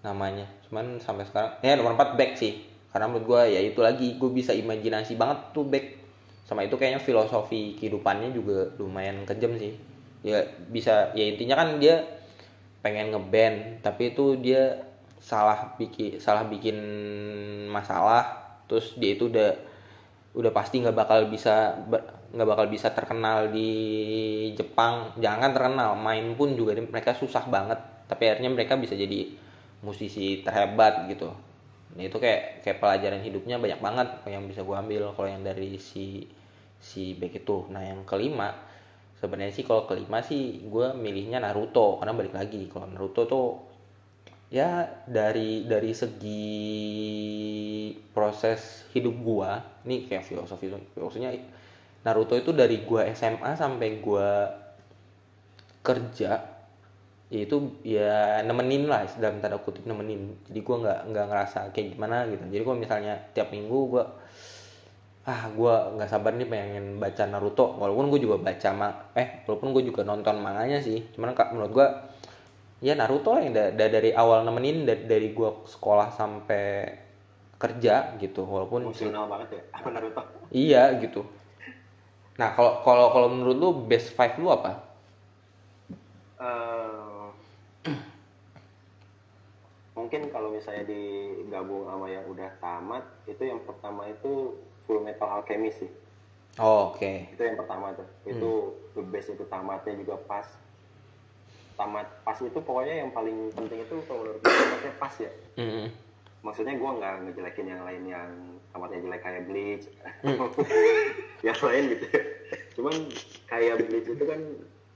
namanya. Cuman sampai sekarang ya nomor empat back sih. Karena menurut gua ya itu lagi gue bisa imajinasi banget tuh back. Sama itu kayaknya filosofi kehidupannya juga lumayan kejam sih. Ya bisa ya intinya kan dia pengen ngeband tapi itu dia salah bikin salah bikin masalah terus dia itu udah udah pasti nggak bakal bisa ber- nggak bakal bisa terkenal di Jepang. Jangan terkenal main pun juga mereka susah banget. Tapi akhirnya mereka bisa jadi musisi terhebat gitu. Nah itu kayak kayak pelajaran hidupnya banyak banget yang bisa gue ambil kalau yang dari si si back itu. Nah yang kelima sebenarnya sih kalau kelima sih gue milihnya Naruto. Karena balik lagi kalau Naruto tuh ya dari dari segi proses hidup gua ini kayak filosofi maksudnya Naruto itu dari gua SMA sampai gua kerja itu ya nemenin lah dalam tanda kutip nemenin. Jadi gua nggak nggak ngerasa kayak gimana gitu. Jadi kalau misalnya tiap minggu gua ah gua nggak sabar nih pengen baca Naruto. Walaupun gue juga baca ma eh walaupun gue juga nonton manganya sih. Cuman kak menurut gua ya Naruto lah yang da da dari awal nemenin dari, dari gua sekolah sampai kerja gitu. Walaupun Emosional banget ya apa Naruto? iya gitu nah kalau kalau kalau menurut lu best five lu apa? Eh, *clears throat* mungkin kalau misalnya digabung sama yang udah tamat itu yang pertama itu Full Metal Alchemist sih. Oh, oke. Itu yang pertama tuh. Itu the best itu tamatnya juga pas. Tamat pas itu pokoknya yang paling penting itu kalau menurut gue tamatnya pas ya. Mm-mm. maksudnya gue nggak ngejelekin yang lain yang tamatnya jelek kayak Bleach. *laughs* Yang lain gitu. Cuman kayak Bleach itu kan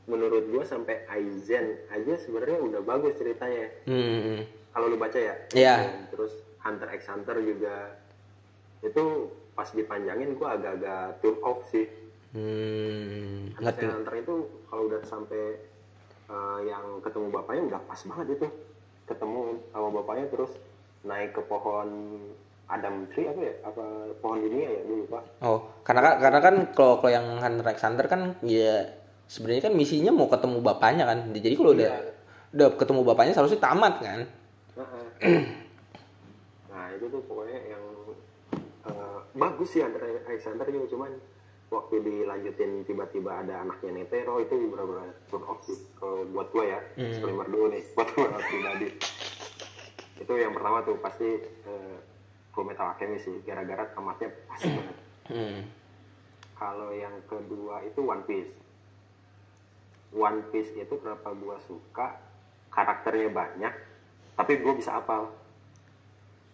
menurut gue sampai Aizen aja sebenarnya udah bagus ceritanya. Mm-mm. kalau lu baca ya. Iya. Dan terus Hunter x Hunter juga. Itu pas dipanjangin gue agak-agak turn off sih. Hmm, Hunter x Hunter itu kalau udah sampai eh, yang ketemu bapaknya udah pas banget itu. Ketemu sama bapaknya terus naik ke pohon Adam Tree apa ya? Apa pohon dunia ya? Gue lupa. Oh, karena kan karena kan kalau kalau yang Hunter Hunter kan ya sebenarnya kan misinya mau ketemu bapaknya kan. Jadi kalau udah udah ketemu bapaknya seharusnya tamat kan. Nah itu tuh pokoknya yang eh, bagus sih Hunter Hunter juga. Cuman waktu dilanjutin tiba-tiba ada anaknya Netero itu benar-benar turn off sih. Kalau buat gue ya disclaimer dulu nih buat gue pribadi. Itu yang pertama tuh pasti eh, Full Metal Alchemist sih gara-gara tamatnya pas banget Hmm. kalau yang kedua itu One Piece One Piece itu kenapa gue suka karakternya banyak tapi gue bisa apal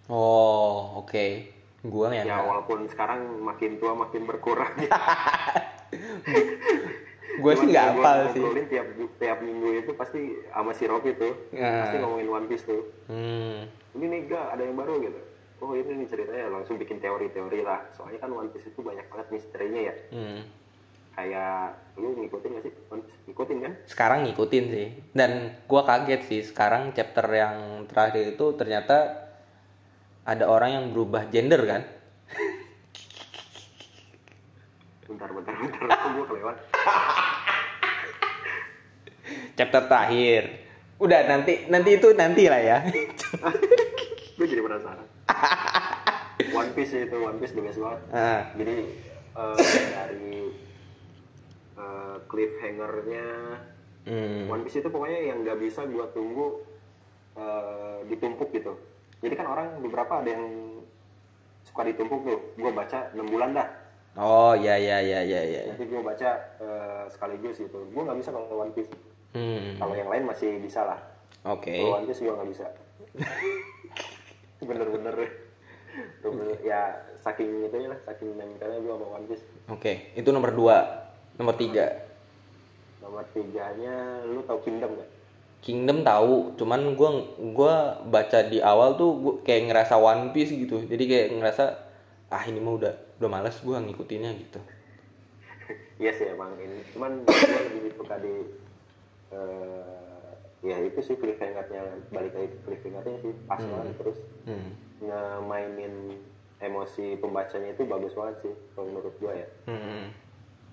Oh, oke. Gua yang ya walaupun sekarang makin tua makin berkurang *laughs* gua sih nggak hafal sih. ngobrolin tiap tiap minggu itu pasti sama si Robi tuh Ya. pasti ngomongin One Piece tuh Hmm. ini nih gak ada yang baru gitu oh ini nih ceritanya langsung bikin teori-teori lah soalnya kan One Piece itu banyak banget misterinya ya Hmm. kayak lu ngikutin gak sih One Piece ngikutin kan Sekarang ngikutin sih. Dan gua kaget sih sekarang chapter yang terakhir itu ternyata ada orang yang berubah gender kan. bentar bentar bentar *laughs* kok gue kelewat Chapter terakhir. Udah nanti nanti itu nanti lah ya. *laughs* gue jadi penasaran One Piece itu One Piece the best banget Ah. jadi eh, dari eh, cliffhangernya Hmm. One Piece itu pokoknya yang nggak bisa gua tunggu eh, ditumpuk gitu jadi kan orang beberapa ada yang suka ditumpuk tuh gua baca 6 bulan dah Oh ya ya ya ya ya. nanti gua baca eh, sekaligus gitu gua nggak bisa kalau One Piece Hmm. kalau yang lain masih bisa lah Oke. kalau One Piece gua nggak bisa *laughs* bener-bener ya saking itunya lah saking nempelnya gua sama One Piece Oke, itu nomor dua. Nomor tiga. nomor tiganya lu tau Kingdom gak? Kingdom tahu, cuman gua gua baca di awal tuh gua kayak ngerasa One Piece gitu. Jadi kayak ngerasa ah ini mah udah udah males gua ngikutinnya gitu. *laughs* Iya sih emang ini cuman gue lebih suka di eh, ya itu sih cliffhangernya balik lagi ke cliffhangernya sih. Pas banget terus Hmm. ngemainin emosi pembacanya itu bagus banget sih kalau menurut gue ya. Hmm.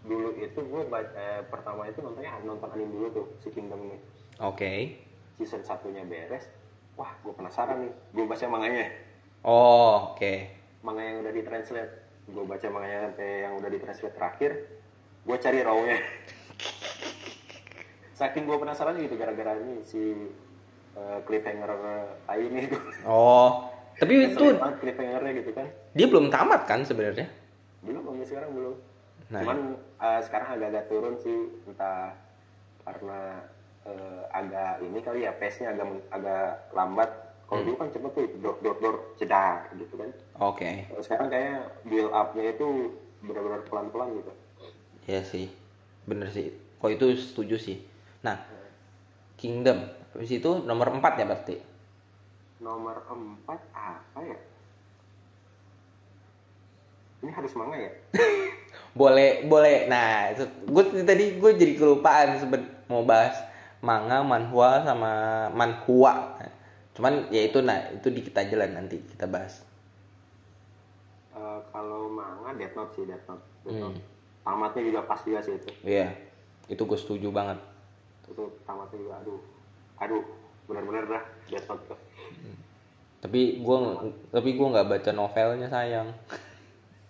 dulu itu gue eh, pertama itu nontonnya nonton anime dulu tuh si Kingdom ini. Oke. season satunya beres wah gue penasaran nih. Gue baca manganya. Oh, oke. manga yang udah ditranslate. Gue baca manganya sampai yang udah ditranslate terakhir gue cari rawnya *laughs* saking gue penasaran gitu gara-gara ini si eh, cliffhanger tai ini tuh Oh, tapi itu cliffhangernya gitu kan dia belum tamat kan sebenarnya? belum sampai sekarang belum Nah. cuman eh, sekarang agak-agak turun sih entah karena eh, agak ini kali ya pace nya agak agak lambat kalau dulu kan cepet tuh dor dor dor jedar gitu kan Oke. Kalau sekarang kayaknya build up-nya itu benar-benar pelan-pelan gitu. Iya sih, bener sih. Kok itu setuju sih. Nah, Kingdom, habis itu nomor 4 ya berarti. nomor empat apa ya ini harus manga ya *laughs* Boleh, boleh. Nah, gue tadi gue jadi kelupaan seben mau bahas manga, manhwa sama manhwa. Cuman ya itu nah itu di kita aja lah nanti kita bahas. Eh, kalau manga Death Note sih Death Note, Death Hmm. Note. tamatnya juga pas juga sih itu Iya, itu gue setuju banget. Itu tamatnya juga aduh aduh benar-benar dah Note tuh Tapi gue tapi gue nggak baca novelnya sayang.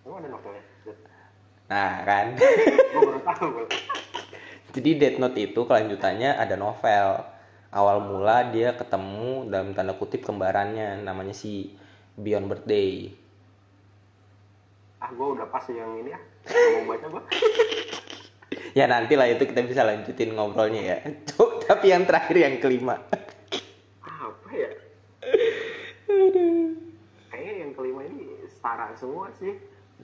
emang ada novelnya Nah kan. gue baru tahu gue Jadi Death Note itu kelanjutannya ada novel. Awal mula dia ketemu dalam tanda kutip kembarannya namanya si Beyond Birthday. ah gue udah pas yang ini Nggak mau baca gue *laughs* Ya nanti lah itu kita bisa lanjutin ngobrolnya ya. *laughs* Cuk, tapi yang terakhir yang kelima. apa ya kayaknya yang kelima ini setara semua sih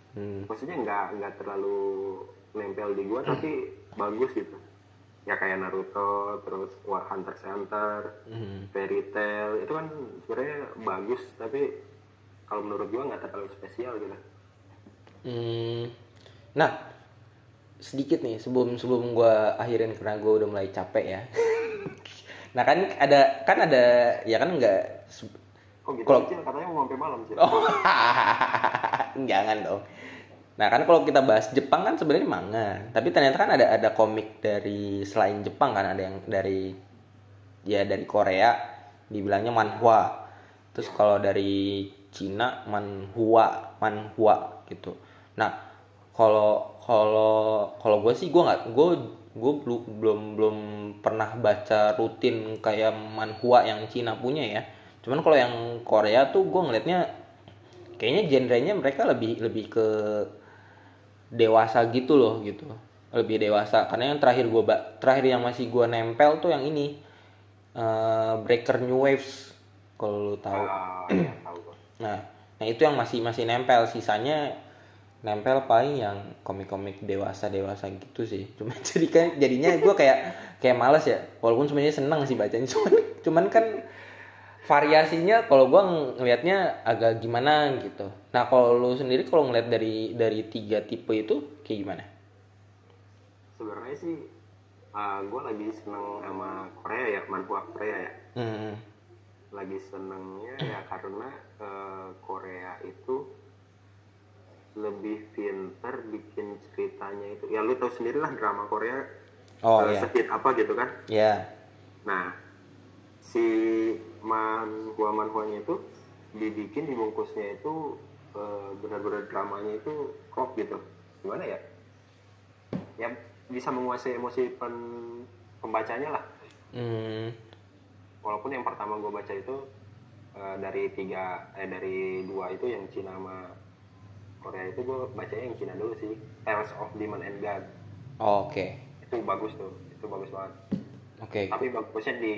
Hmm. maksudnya nggak nggak terlalu nempel di gua tapi bagus gitu ya kayak Naruto terus War Hunter x Hunter Hmm. Fairy Tail itu kan sebenarnya bagus tapi kalau menurut gua nggak terlalu spesial gitu Hmm. Nah, sedikit nih sebelum sebelum gua akhirin karena gua udah mulai capek ya. *laughs* nah kan ada kan ada ya kan enggak kok gitu Kalau- Cil? katanya mau sampai malam sih Oh, *laughs* jangan dong. Nah kan kalau kita bahas Jepang kan sebenarnya manga, tapi ternyata kan ada ada komik dari selain Jepang kan ada yang dari ya dari Korea dibilangnya manhwa. Terus kalau dari Cina manhua, manhua gitu. Nah kalau kalau kalau gue sih gue nggak gue gue belum belum belum pernah baca rutin kayak manhwa yang Cina punya ya. Cuman kalau yang Korea tuh gue ngelihatnya kayaknya genrenya mereka lebih lebih ke dewasa gitu loh gitu. Lebih dewasa. Karena yang terakhir gue terakhir yang masih gue nempel tuh yang ini eh, Breaker New Waves. Kalau lu tahu. Ah, iya, nah nah itu yang masih masih nempel. Sisanya nempel paling yang komik-komik dewasa dewasa gitu sih. *laughs* Cuma jadi kan jadinya gue kayak kayak males ya. Walaupun sebenarnya seneng sih bacanya *laughs* cuman cuman kan variasinya kalau gue ngelihatnya agak gimana gitu. Nah kalau lu sendiri kalau ngeliat dari dari tiga tipe itu kayak gimana? Sebenarnya sih uh, gue lagi seneng sama Korea ya manhwa Korea ya. Hmm. lagi senengnya ya karena eh, Korea itu lebih pinter bikin ceritanya itu. Ya lu tahu sendiri lah drama Korea oh eh, iya. Sedikit apa gitu kan? Ya nah si manhwa manhwanya itu dibikin dibungkusnya itu eh, benar-benar dramanya itu klop gitu. Gimana ya? Ya bisa menguasai emosi pen, pembacanya lah. Hmm. walaupun yang pertama gue baca itu eh, dari tiga eh dari dua itu yang Cina sama Korea itu gue bacanya yang Cina dulu sih Tales of Demon and God. Oke. Itu bagus tuh itu bagus banget. Oke. Tapi bagusnya di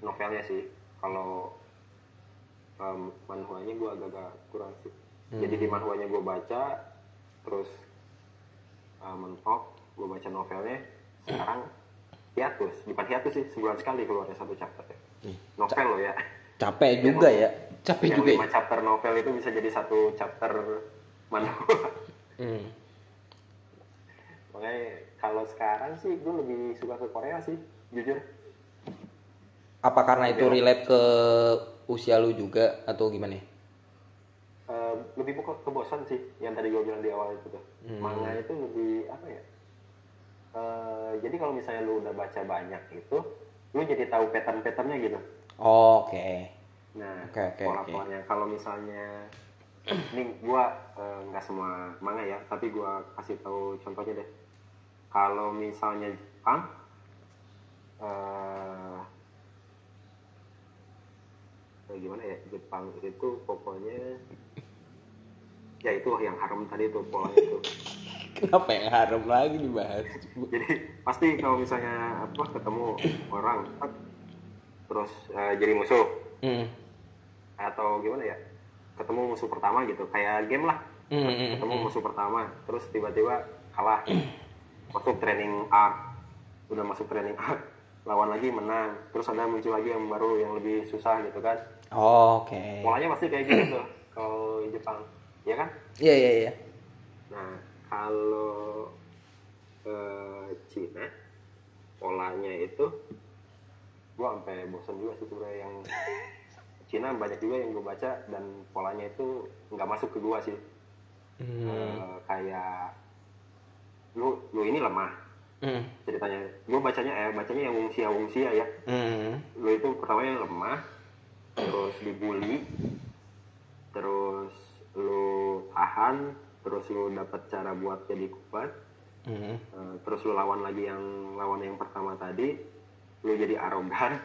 novelnya sih kalau um, manhwanya gue agak-agak kurang sih. Jadi di manhwanya gue baca terus uh, mentok gue baca novelnya sekarang hiatus bukan hiatus sih sebulan sekali keluarnya satu chapter ya. novel loh ya. capek juga ya. Capek yang juga ya. lima chapter novel itu bisa jadi satu chapter manhwa hmm. makanya kalau sekarang sih gue lebih suka ke Korea sih jujur. Apa karena itu relate ke usia lu juga atau gimana? Eh, lebih buka kebosan sih yang tadi gue bilang di awal itu tuh. Manga itu lebih apa ya? Eh, jadi kalau misalnya lu udah baca banyak itu lu jadi tahu pattern-patternnya gitu. Oke. Nah Oke, oke, pola-polanya. Kalau misalnya ini gua eh, nggak semua manga ya tapi gua kasih tahu contohnya deh. Kalau misalnya Jepang eh eh, gimana ya Jepang itu pokoknya ya itu yang haram tadi tuh polanya itu. Kenapa yang haram lagi dibahas? Jadi pasti kalau misalnya apa ketemu orang terus eh, jadi musuh. Hmm. atau gimana ya ketemu musuh pertama gitu. Kayak game lah. Hmm, hmm, ketemu musuh pertama terus tiba-tiba kalah. Masuk training art udah masuk training art lawan lagi menang. Terus ada muncul lagi yang baru yang lebih susah gitu kan. Oh, oke. Polanya pasti kayak gitu tuh kalau di Jepang. Ya kan? Iya iya iya. Nah kalau eh, Cina polanya itu gua sampai bosan juga sih sebenarnya yang *laughs* Cina banyak juga yang gue baca dan polanya itu nggak masuk ke gua sih Hmm. Eh, kayak lu lu ini lemah Hmm. ceritanya gue bacanya eh bacanya yang wungsia wungsia ya Hmm. lu itu pertama yang lemah terus dibully terus lu tahan terus lu dapat cara buat jadi kuat Hmm. Eh, terus lu lawan lagi yang lawan yang pertama tadi lu jadi arogan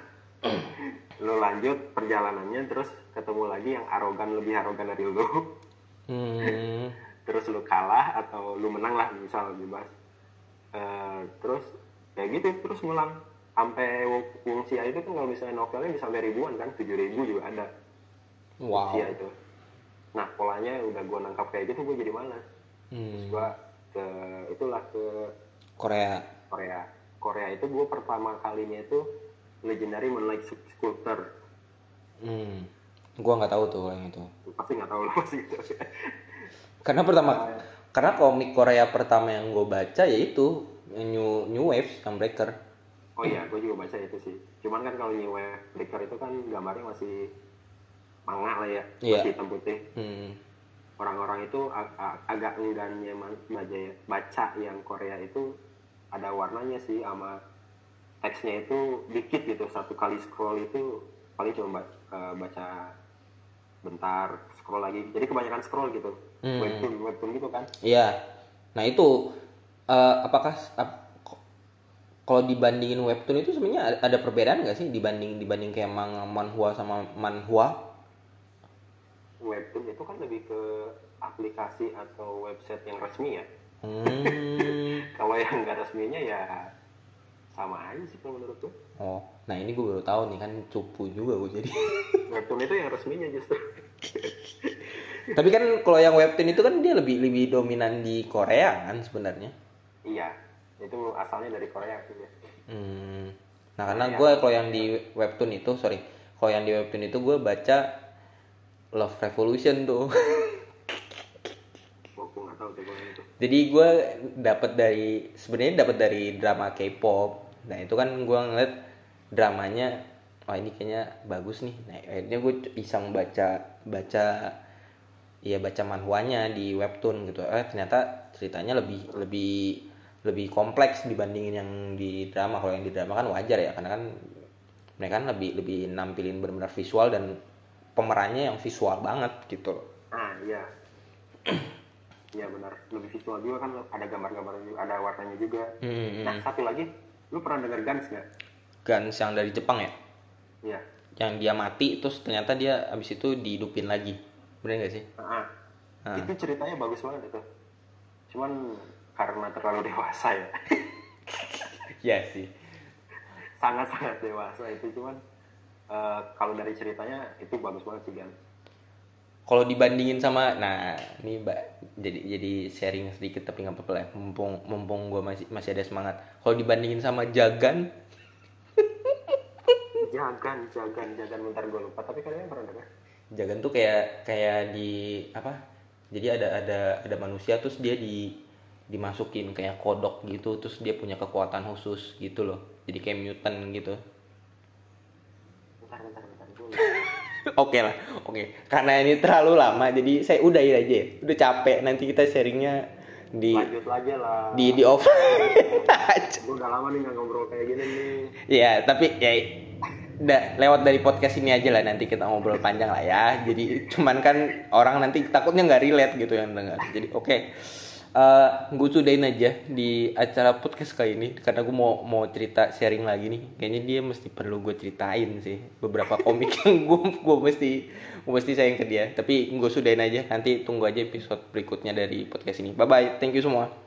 *clears throat* lu lanjut perjalanannya terus ketemu lagi yang arogan lebih arogan dari lu Hmm. *laughs* terus lu kalah atau lu menang lah misal bebas Eh, terus kayak gitu terus ngulang sampai Wungsia itu kan kalau misalnya novelnya bisa sampai ribuan kan tujuh ribu juga ada Wow. Wungsia itu nah polanya udah gua nangkap kayak gitu gue jadi malas terus Hmm. gua ke itulah ke Korea. Korea Korea itu gue pertama kalinya itu Legendary Moonlight Sculptor Hmm. Gua nggak tahu tuh yang itu. pasti nggak tahu lo pasti gitu *laughs* Karena pertama, karena komik Korea pertama yang gue baca yaitu New New Wave yang Breaker. oh iya gue juga baca itu sih cuman kan kalau New Wave Breaker itu kan gambarnya masih manga lah ya Iya. masih hitam putih Hmm. orang-orang itu ag- ag- agak enggannya baca yang Korea itu ada warnanya sih sama teksnya itu dikit gitu satu kali scroll itu paling cuma eh, baca bentar scroll lagi jadi kebanyakan scroll gitu Hmm. webtoon webtoon gitu kan Iya. Nah itu eh, apakah ap- kalau dibandingin webtoon itu sebenarnya ada- perbedaan nggak sih dibanding dibanding kayak manga manhwa sama manhwa? webtoon itu kan lebih ke aplikasi atau website yang resmi ya Hmm. *laughs* kalau yang nggak resminya ya sama aja sih kalau menurut gue Oh, nah ini gue baru tahu nih kan cupu juga gue jadi. *laughs* webtoon itu yang resminya justru Tapi kan kalau yang webtoon itu kan dia lebih lebih dominan di Korea kan sebenarnya. iya itu asalnya dari Korea sih ya. Hmm. Nah karena gue kalau yang di webtoon itu sorry, kalau yang di webtoon itu gue baca Love Revolution tuh. Jadi gue dapat dari sebenarnya dapat dari drama K-pop. Nah itu kan gue ngeliat dramanya, wah ini kayaknya bagus nih. Nah akhirnya gue iseng baca baca ya baca manhwanya di webtoon gitu. Eh ternyata ceritanya lebih lebih lebih kompleks dibandingin yang di drama. Kalau yang di drama kan wajar ya karena kan mereka kan lebih lebih nampilin benar-benar visual dan pemerannya yang visual banget gitu. ah iya iya benar lebih visual juga kan ada gambar-gambar juga ada warnanya juga Hmm, nah satu lagi lu pernah denger Guns nggak? Guns yang dari Jepang ya? iya. Yang dia mati terus ternyata dia abis itu dihidupin lagi. Bener gak sih? Ah, Ah. itu ceritanya bagus banget itu. Cuman karena terlalu dewasa ya. *laughs* Ya sih. Sangat-sangat dewasa itu cuman eh, kalau dari ceritanya itu bagus banget sih Guns kalau dibandingin sama nah ini mbak jadi jadi sharing sedikit tapi nggak apa-apa lah mumpung mumpung gue masih masih ada semangat. Kalau dibandingin sama Jagan? *laughs* Jagan jagan jagan bentar gue lupa. Tapi kalian pernah denger. Jagan tuh kayak kayak di apa? Jadi ada ada ada manusia terus dia di dimasukin kayak kodok gitu terus dia punya kekuatan khusus gitu loh. Jadi kayak mutant gitu. Bentar bentar bentar. Gue *laughs* Oke lah, oke. Karena ini terlalu lama, jadi saya udahin aja. ya. Udah capek. Nanti kita sharingnya di lanjut aja lah di di off *laughs* aja. gue udah lama nih nggak ngobrol kayak gini nih Ya, tapi ya udah lewat dari podcast ini aja lah nanti kita ngobrol panjang lah ya. Jadi cuman kan orang nanti takutnya nggak relate gitu yang dengar. Jadi oke. Eh, gue sudahin aja di acara podcast kali ini karena gue mau mau cerita sharing lagi nih. Kayaknya dia mesti perlu gue ceritain sih beberapa komik yang *laughs* gue gue mesti gue mesti sayang ke dia. Tapi gue sudahin aja. Nanti tunggu aja episode berikutnya dari podcast ini. Bye bye. Thank you semua.